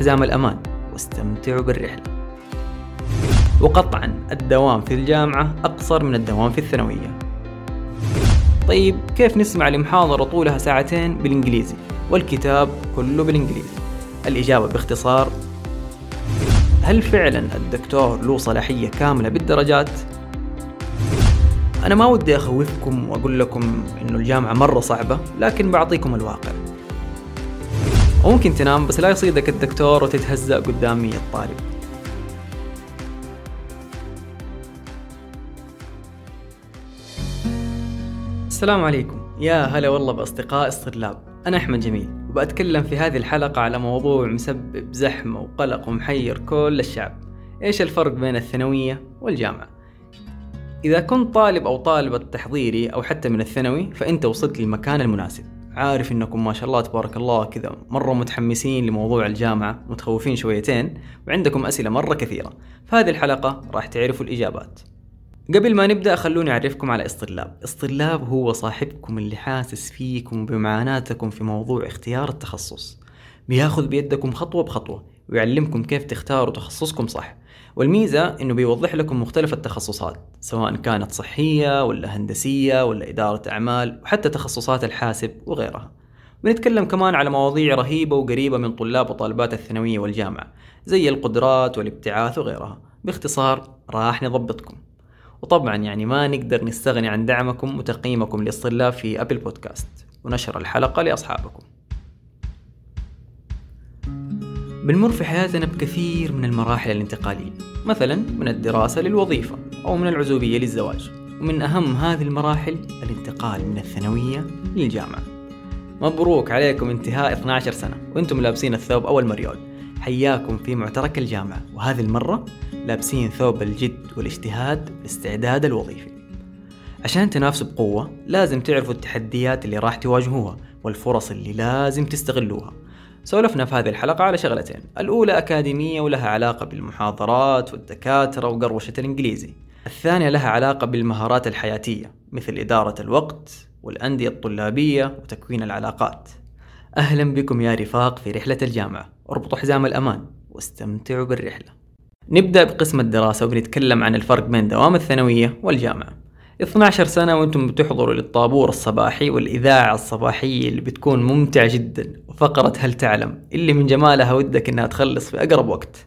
حزام الأمان. واستمتعوا بالرحلة. وقطعا الدوام في الجامعة أقصر من الدوام في الثانوية. طيب كيف نسمع لمحاضرة طولها ساعتين بالإنجليزي؟ والكتاب كله بالإنجليزي. الإجابة باختصار هل فعلا الدكتور له صلاحية كاملة بالدرجات؟ أنا ما ودي أخوفكم وأقول لكم إنه الجامعة مرة صعبة لكن بعطيكم الواقع. وممكن تنام بس لا يصيدك الدكتور وتتهزأ قدام مية طالب السلام عليكم. يا هلا والله بأصدقاء الطلاب أنا أحمد جميل وبأتكلم في هذه الحلقة على موضوع مسبب زحمة وقلق ومحير كل الشعب. إيش الفرق بين الثانوية والجامعة؟ إذا كنت طالب أو طالبة تحضيري أو حتى من الثانوي فأنت وصلت للمكان المناسب. عارف إنكم ما شاء الله تبارك الله كذا مرة متحمسين لموضوع الجامعة متخوفين شويتين وعندكم أسئلة مرة كثيرة. فهذه الحلقة راح تعرفوا الإجابات. قبل ما نبدأ خلوني أعرفكم على اسطلاب اسطلاب هو صاحبكم اللي حاسس فيكم بمعاناتكم في موضوع اختيار التخصص. بياخذ بيدكم خطوة بخطوة ويعلمكم كيف تختاروا تخصصكم صح. والميزة إنه بيوضح لكم مختلف التخصصات سواء كانت صحية ولا هندسية ولا إدارة أعمال وحتى تخصصات الحاسب وغيرها. بنتكلم كمان على مواضيع رهيبة وقريبة من طلاب وطالبات الثانوية والجامعة زي القدرات والابتعاث وغيرها. باختصار راح نضبطكم. وطبعا يعني ما نقدر نستغني عن دعمكم وتقييمكم للطلاب في أبل بودكاست ونشر الحلقة لأصحابكم. بنمر في حياتنا بكثير من المراحل الانتقالية مثلا من الدراسة للوظيفة أو من العزوبية للزواج ومن أهم هذه المراحل الانتقال من الثانوية للجامعة. مبروك عليكم انتهاء 12 سنة وأنتم لابسين الثوب أول مريول حياكم في معترك الجامعة وهذه المرة لابسين ثوب الجد والاجتهاد والاستعداد الوظيفي. عشان تنافسوا بقوة لازم تعرفوا التحديات اللي راح تواجهوها والفرص اللي لازم تستغلوها. سولفنا في هذه الحلقة على شغلتين. الأولى أكاديمية ولها علاقة بالمحاضرات والدكاترة وقروشة الإنجليزي. الثانية لها علاقة بالمهارات الحياتية مثل إدارة الوقت والأندية الطلابية وتكوين العلاقات. أهلا بكم يا رفاق في رحلة الجامعة. اربطوا حزام الأمان واستمتعوا بالرحلة. نبدأ بقسم الدراسة وبنتكلم عن الفرق بين دوام الثانوية والجامعة. 12 سنة وأنتم بتحضروا للطابور الصباحي والإذاعة الصباحية اللي بتكون ممتعة جدا. وفقرة هل تعلم؟ اللي من جمالها ودك إنها تخلص في أقرب وقت.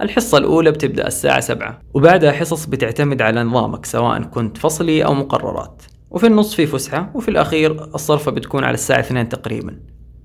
الحصة الأولى بتبدأ الساعة سبعة وبعدها حصص بتعتمد على نظامك سواء كنت فصلي أو مقررات. وفي النص في فسحة وفي الأخير الصرفة بتكون على الساعة اثنين تقريبا.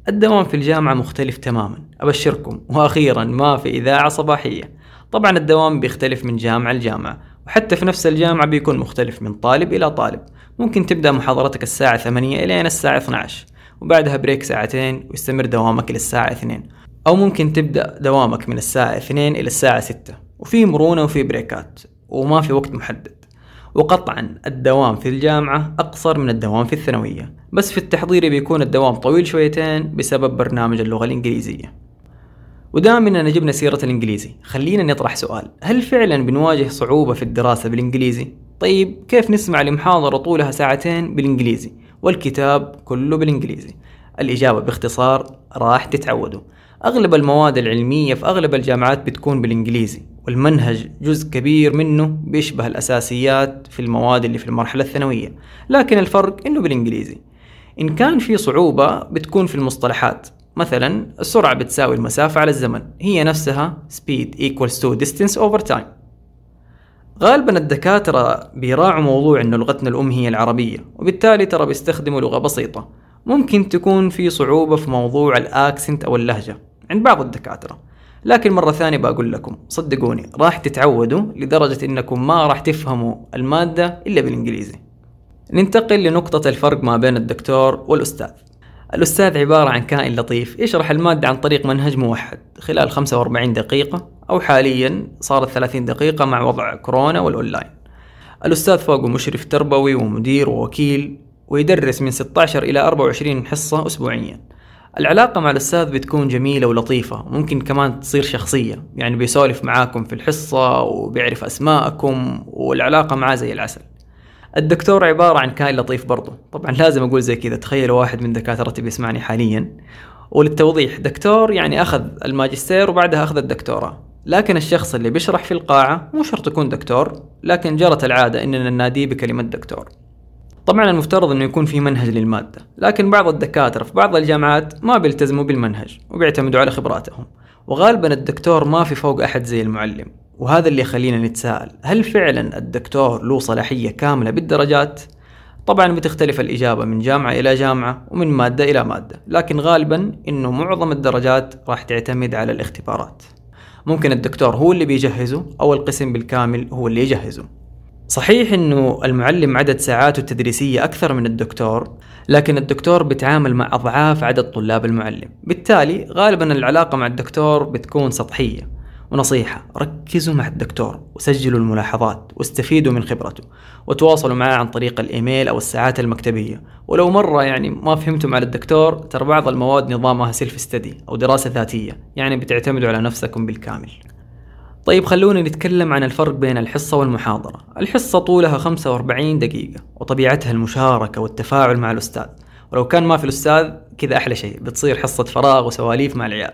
الدوام في الجامعة مختلف تماما أبشركم. وأخيرا ما في إذاعة صباحية. طبعا الدوام بيختلف من جامعة لجامعة. وحتى في نفس الجامعة بيكون مختلف من طالب إلى طالب. ممكن تبدأ محاضرتك الساعة 8 إلى الساعة 12 وبعدها بريك ساعتين ويستمر دوامك إلى الساعة 2 أو ممكن تبدأ دوامك من الساعة 2 إلى الساعة 6 وفي مرونة وفي بريكات وما في وقت محدد. وقطعا الدوام في الجامعة أقصر من الدوام في الثانوية. بس في التحضيري بيكون الدوام طويل شويتين بسبب برنامج اللغة الإنجليزية. ودام اننا جبنا سيرة الإنجليزي. خلينا نطرح سؤال. هل فعلا بنواجه صعوبة في الدراسة بالإنجليزي؟ طيب كيف نسمع لمحاضرة طولها ساعتين بالإنجليزي؟ والكتاب كله بالإنجليزي؟ الإجابة باختصار راح تتعودوا. أغلب المواد العلمية في أغلب الجامعات بتكون بالإنجليزي والمنهج جزء كبير منه بيشبه الأساسيات في المواد اللي في المرحلة الثانوية. لكن الفرق إنه بالإنجليزي. إن كان في صعوبة بتكون في المصطلحات. مثلا السرعة بتساوي المسافة على الزمن هي نفسها speed equals to distance over time. غالبا الدكاترة بيراعوا موضوع إنه لغتنا الأم هي العربية وبالتالي ترى بيستخدموا لغة بسيطة. ممكن تكون في صعوبة في موضوع الأكسنت أو اللهجة عند بعض الدكاترة. لكن مرة ثانية بقول لكم صدقوني راح تتعودوا لدرجة إنكم ما راح تفهموا المادة إلا بالإنجليزي. ننتقل لنقطة الفرق ما بين الدكتور والأستاذ. الأستاذ عبارة عن كائن لطيف يشرح المادة عن طريق منهج موحد. خلال 45 دقيقة أو حاليا صارت 30 دقيقة مع وضع كورونا والأونلاين. الأستاذ فوقه مشرف تربوي ومدير ووكيل ويدرس من 16 إلى 24 حصة أسبوعيا. العلاقة مع الأستاذ بتكون جميلة ولطيفة. ممكن كمان تصير شخصية. يعني بيسولف معاكم في الحصة وبيعرف أسماءكم والعلاقة معاه زي العسل. الدكتور عبارة عن كائن لطيف برضه طبعا لازم أقول زي كذا تخيلوا واحد من دكاترتي بيسمعني حاليا. وللتوضيح دكتور يعني أخذ الماجستير وبعدها أخذ الدكتوراه. لكن الشخص اللي بيشرح في القاعة مو شرط يكون دكتور لكن جرت العادة إننا نناديه بكلمة دكتور. طبعا المفترض إنه يكون في منهج للمادة لكن بعض الدكاترة في بعض الجامعات ما بيلتزموا بالمنهج وبيعتمدوا على خبراتهم. وغالبا الدكتور ما في فوق أحد زي المعلم. وهذا اللي يخلينا نتساءل. هل فعلا الدكتور له صلاحية كاملة بالدرجات؟ طبعا بتختلف الإجابة من جامعة إلى جامعة ومن مادة إلى مادة لكن غالبا إنه معظم الدرجات راح تعتمد على الاختبارات. ممكن الدكتور هو اللي بيجهزه أو القسم بالكامل هو اللي يجهزه. صحيح إنه المعلم عدد ساعاته التدريسية أكثر من الدكتور، لكن الدكتور بيتعامل مع أضعاف عدد طلاب المعلم، بالتالي غالبا العلاقة مع الدكتور بتكون سطحية، ونصيحة ركزوا مع الدكتور وسجلوا الملاحظات واستفيدوا من خبرته وتواصلوا معه عن طريق الإيميل أو الساعات المكتبية. ولو مرة يعني ما فهمتم على الدكتور ترى بعض المواد نظامها سيلف ستدي أو دراسة ذاتية يعني بتعتمدوا على نفسكم بالكامل. طيب خلونا نتكلم عن الفرق بين الحصة والمحاضرة. الحصة طولها 45 دقيقة وطبيعتها المشاركة والتفاعل مع الأستاذ. ولو كان ما في الأستاذ كذا أحلى شيء بتصير حصة فراغ وسواليف مع العيال.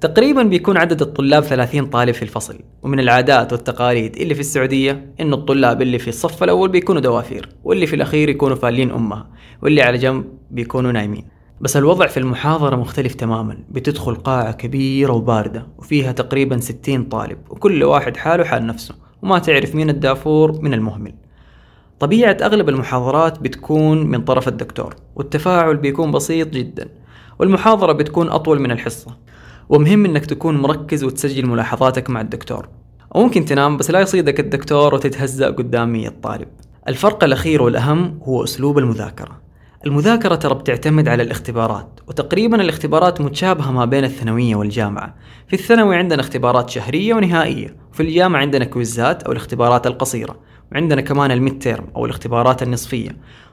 تقريبا بيكون عدد الطلاب 30 طالب في الفصل. ومن العادات والتقاليد اللي في السعودية إنه الطلاب اللي في الصف الأول بيكونوا دوافير واللي في الأخير يكونوا فالين أمها واللي على جنب بيكونوا نايمين. بس الوضع في المحاضرة مختلف تماما. بتدخل قاعة كبيرة وباردة وفيها تقريبا 60 طالب وكل واحد حاله حال نفسه وما تعرف مين الدافور من المهمل. طبيعة أغلب المحاضرات بتكون من طرف الدكتور والتفاعل بيكون بسيط جدا والمحاضرة بتكون أطول من الحصة. ومهم إنك تكون مركز وتسجل ملاحظاتك مع الدكتور. أو ممكن تنام بس لا يصيدك الدكتور وتتهزأ قدام مية طالب الفرق الأخير والأهم هو أسلوب المذاكرة. المذاكرة ترى بتعتمد على الاختبارات وتقريبا الاختبارات متشابهة ما بين الثانوية والجامعة. في الثانوي عندنا اختبارات شهرية ونهائية وفي الجامعة عندنا كويزات أو الاختبارات القصيرة وعندنا كمان ال midterm أو الاختبارات النصفية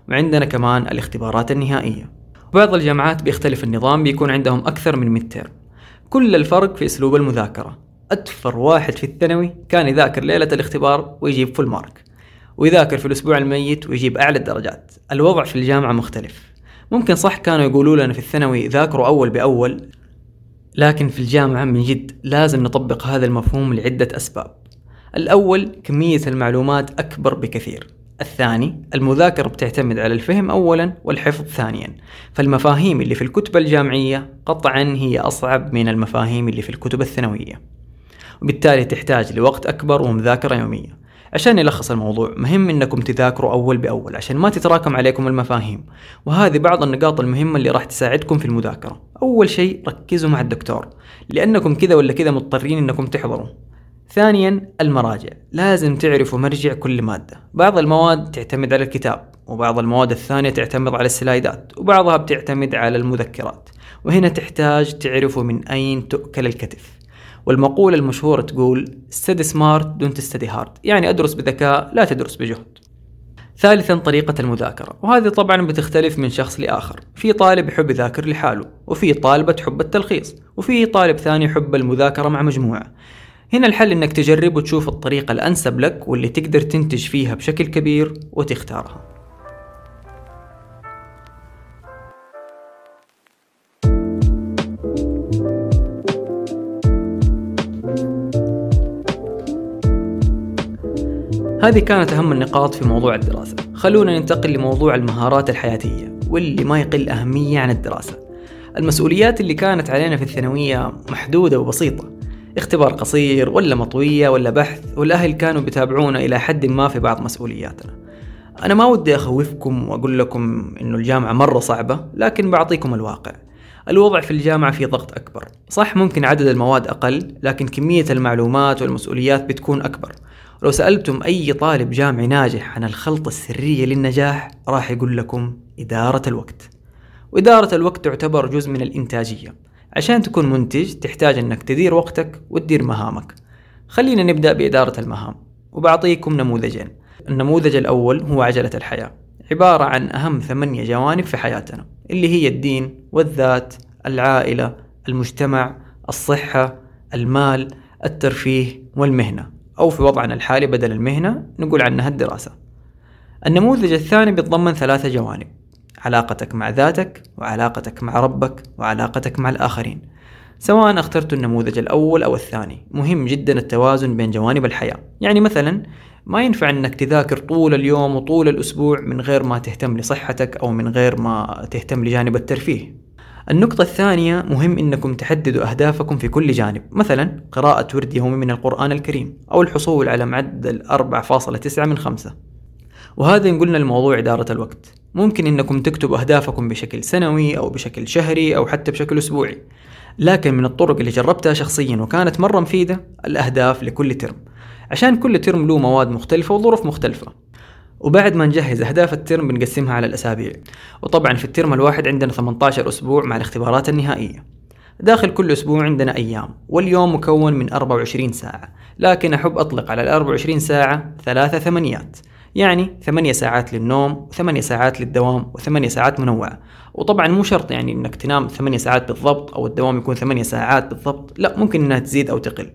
وعندنا كمان الاختبارات النهائية. وبعض الجامعات بيختلف النظام بيكون عندهم أكثر من midterm كل الفرق في أسلوب المذاكرة. أدفر واحد في الثانوي كان يذاكر ليلة الاختبار ويجيب full mark ويذاكر في الأسبوع الميت ويجيب أعلى الدرجات. الوضع في الجامعة مختلف. ممكن صح كانوا يقولوا لنا في الثانوي ذاكروا أول بأول لكن في الجامعة من جد لازم نطبق هذا المفهوم لعدة أسباب. الأول كمية المعلومات أكبر بكثير. الثاني المذاكرة بتعتمد على الفهم أولا والحفظ ثانيا. فالمفاهيم اللي في الكتب الجامعية قطعا هي أصعب من المفاهيم اللي في الكتب الثانوية. وبالتالي تحتاج لوقت أكبر ومذاكرة يومية. عشان نلخص الموضوع مهم إنكم تذاكروا أول بأول عشان ما تتراكم عليكم المفاهيم. وهذه بعض النقاط المهمة اللي راح تساعدكم في المذاكرة. أول شيء ركزوا مع الدكتور. لأنكم كذا ولا كذا مضطرين إنكم تحضروا. ثانيا المراجع. لازم تعرفوا مرجع كل مادة. بعض المواد تعتمد على الكتاب وبعض المواد الثانية تعتمد على السلايدات وبعضها بتعتمد على المذكرات. وهنا تحتاج تعرفوا من أين تؤكل الكتف. والمقولة المشهورة تقول study smart don't study hard. يعني أدرس بذكاء لا تدرس بجهد. ثالثا طريقة المذاكرة. وهذه طبعا بتختلف من شخص لآخر. في طالب يحب يذاكر لحاله وفي طالبة تحب التلخيص وفي طالب ثاني يحب المذاكرة مع مجموعة. هنا الحل إنك تجرب وتشوف الطريقة الأنسب لك واللي تقدر تنتج فيها بشكل كبير وتختارها. هذه كانت أهم النقاط في موضوع الدراسة. خلونا ننتقل لموضوع المهارات الحياتية واللي ما يقل أهمية عن الدراسة. المسؤوليات اللي كانت علينا في الثانوية محدودة وبسيطة. اختبار قصير ولا مطوية ولا بحث والأهل كانوا بيتابعونا إلى حد ما في بعض مسؤولياتنا. أنا ما ودي أخوفكم وأقول لكم إنه الجامعة مرة صعبة لكن بعطيكم الواقع. الوضع في الجامعة في ضغط أكبر. صح ممكن عدد المواد أقل لكن كمية المعلومات والمسؤوليات بتكون أكبر. لو سألتم أي طالب جامعي ناجح عن الخلطة السرية للنجاح راح يقول لكم إدارة الوقت. وإدارة الوقت تعتبر جزء من الإنتاجية. عشان تكون منتج تحتاج إنك تدير وقتك وتدير مهامك. خلينا نبدأ بإدارة المهام وبعطيكم نموذجين. النموذج الأول هو عجلة الحياة عبارة عن أهم ثمانية جوانب في حياتنا اللي هي الدين والذات العائلة المجتمع الصحة المال الترفيه والمهنة. أو في وضعنا الحالي بدل المهنة نقول عنها الدراسة. النموذج الثاني بيتضمن ثلاثة جوانب. علاقتك مع ذاتك وعلاقتك مع ربك وعلاقتك مع الآخرين. سواء اخترت النموذج الأول أو الثاني. مهم جدا التوازن بين جوانب الحياة. يعني مثلا ما ينفع إنك تذاكر طول اليوم وطول الأسبوع من غير ما تهتم لصحتك أو من غير ما تهتم لجانب الترفيه. النقطة الثانية مهم إنكم تحددوا أهدافكم في كل جانب. مثلا قراءة ورد يومي من القرآن الكريم أو الحصول على معدل 4.9 من 5 وهذا ينقلنا لموضوع إدارة الوقت. ممكن إنكم تكتبوا أهدافكم بشكل سنوي أو بشكل شهري أو حتى بشكل أسبوعي. لكن من الطرق اللي جربتها شخصيا وكانت مرة مفيدة الأهداف لكل ترم. عشان كل ترم له مواد مختلفة وظروف مختلفة. وبعد ما نجهز أهداف الترم بنقسمها على الأسابيع. وطبعا في الترم الواحد عندنا 18 أسبوع مع الاختبارات النهائية. داخل كل أسبوع عندنا أيام. واليوم مكون من 24 ساعة. لكن أحب أطلق على ال 24 ساعة ثلاثة ثمانيات. يعني ثمانية ساعات للنوم وثمانية ساعات للدوام وثمانية ساعات منوعة. وطبعا مو شرط يعني إنك تنام ثمانية ساعات بالضبط أو الدوام يكون ثمانية ساعات بالضبط لا ممكن إنها تزيد أو تقل.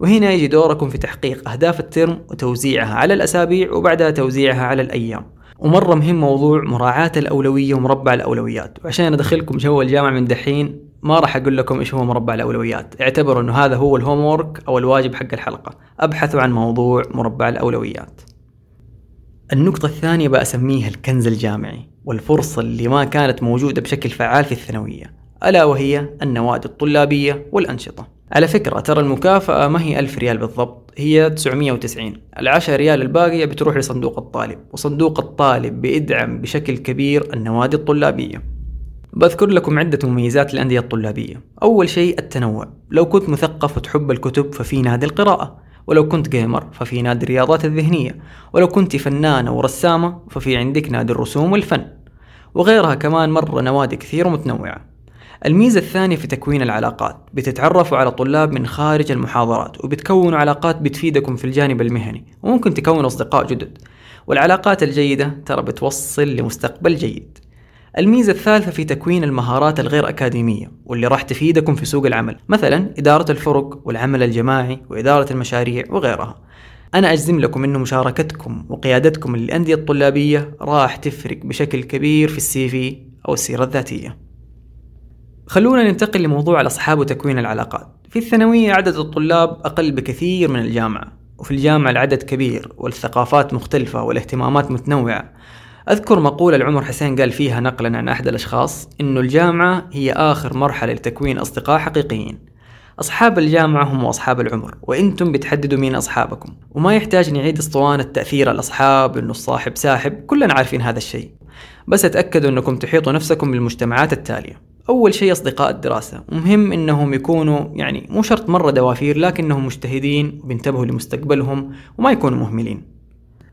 وهنا يجي دوركم في تحقيق أهداف الترم وتوزيعها على الأسابيع وبعدها توزيعها على الأيام. ومرة مهم موضوع مراعاة الأولوية ومربع الأولويات. وعشان أدخلكم جو الجامعة من دحين ما راح أقول لكم إيش هو مربع الأولويات. اعتبروا أنه هذا هو الهوم أو الواجب حق الحلقة. أبحثوا عن موضوع مربع الأولويات. النقطة الثانية بأسميها الكنز الجامعي والفرصة اللي ما كانت موجودة بشكل فعال في الثانوية ألا وهي النوادي الطلابية والأنشطة. على فكرة ترى المكافأة ما هي ألف ريال بالضبط هي 990 العشرة ريال الباقية بتروح لصندوق الطالب وصندوق الطالب بيدعم بشكل كبير النوادي الطلابية. بذكر لكم عدة مميزات للأندية الطلابية. أول شيء التنوع. لو كنت مثقف وتحب الكتب ففي نادي القراءة. ولو كنت جيمر ففي نادي الرياضات الذهنية ولو كنت فنانة ورسامة ففي عندك نادي الرسوم والفن وغيرها كمان مرة نوادي كثير ومتنوعة الميزة الثانية في تكوين العلاقات بتتعرفوا على طلاب من خارج المحاضرات وبتكونوا علاقات بتفيدكم في الجانب المهني وممكن تكونوا أصدقاء جدد. والعلاقات الجيدة ترى بتوصل لمستقبل جيد. الميزة الثالثة في تكوين المهارات الغير أكاديمية واللي راح تفيدكم في سوق العمل مثلا إدارة الفرق والعمل الجماعي وإدارة المشاريع وغيرها. أنا أجزم لكم أنه مشاركتكم وقيادتكم للأندية الطلابية راح تفرق بشكل كبير في السي في أو السيرة الذاتية. خلونا ننتقل لموضوع الأصحاب وتكوين العلاقات. في الثانوية عدد الطلاب أقل بكثير من الجامعة وفي الجامعة العدد كبير والثقافات مختلفة والاهتمامات متنوعة. أذكر مقولة العمر حسين قال فيها نقلا عن أحد الأشخاص إنه الجامعة هي آخر مرحلة لتكوين أصدقاء حقيقيين. أصحاب الجامعة هم أصحاب العمر وإنتم بتحددوا مين أصحابكم. وما يحتاج نعيد أسطوانة تأثير الأصحاب إنه الصاحب ساحب كلنا عارفين هذا الشيء. بس تأكدوا أنكم تحيطوا نفسكم بالمجتمعات التالية. أول شيء أصدقاء الدراسة. مهم إنهم يكونوا يعني مو شرط مرة دوافير لكنهم مجتهدين وبينتبهوا لمستقبلهم وما يكونوا مهملين.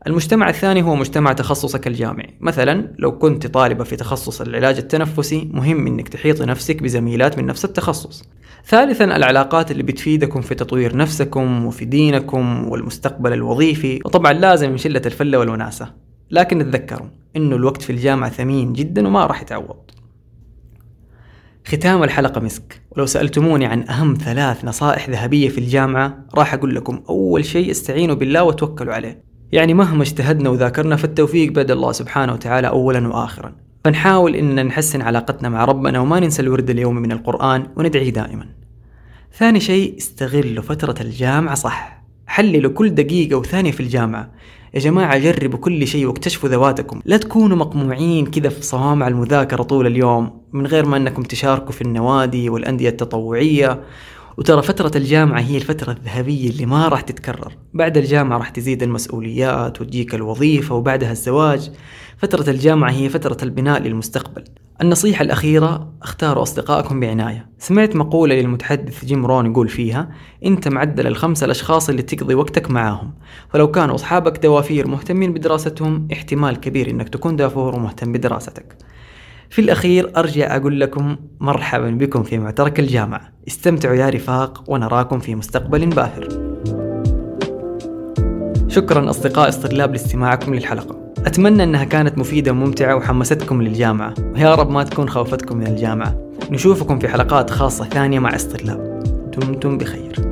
المجتمع الثاني هو مجتمع تخصصك الجامعي. مثلا لو كنت طالبة في تخصص العلاج التنفسي مهم إنك تحيطي نفسك بزميلات من نفس التخصص. ثالثا العلاقات اللي بتفيدكم في تطوير نفسكم وفي دينكم والمستقبل الوظيفي. وطبعا لازم من شلة الفلة والوناسة. لكن تذكروا إنه الوقت في الجامعة ثمين جدا وما راح يتعوض. ختام الحلقة مسك. ولو سألتموني عن أهم ثلاث نصائح ذهبية في الجامعة راح أقول لكم أول شيء استعينوا بالله وتوكلوا عليه. يعني مهما اجتهدنا وذاكرنا فالتوفيق بيد الله سبحانه وتعالى أولا وآخرا. فنحاول إننا نحسن علاقتنا مع ربنا وما ننسى الورد اليومي من القرآن وندعي دائما. ثاني شيء استغلوا فترة الجامعة. صح حللوا كل دقيقة وثانية في الجامعة. يا جماعة جربوا كل شيء واكتشفوا ذواتكم. لا تكونوا مقموعين كذا في صوامع المذاكرة طول اليوم من غير ما أنكم تشاركوا في النوادي والأندية التطوعية وترى فترة الجامعة هي الفترة الذهبية اللي ما راح تتكرر. بعد الجامعة راح تزيد المسؤوليات وتجيك الوظيفة وبعدها الزواج. فترة الجامعة هي فترة البناء للمستقبل. النصيحة الأخيرة اختاروا أصدقائكم بعناية. سمعت مقولة للمتحدث جيم رون يقول فيها أنت معدل الخمسة الأشخاص اللي تقضي وقتك معاهم. فلو كانوا أصحابك دوافير مهتمين بدراستهم احتمال كبير أنك تكون دافور ومهتم بدراستك. في الأخير أرجع أقول لكم مرحبا بكم في معترك الجامعة استمتعوا يا رفاق ونراكم في مستقبل باهر. شكرا أصدقاء استغلاب لاستماعكم للحلقة. أتمنى أنها كانت مفيدة وممتعة وحمستكم للجامعة ويا رب ما تكون خوفتكم من الجامعة نشوفكم في حلقات خاصة ثانية مع استغلاب. دمتم بخير.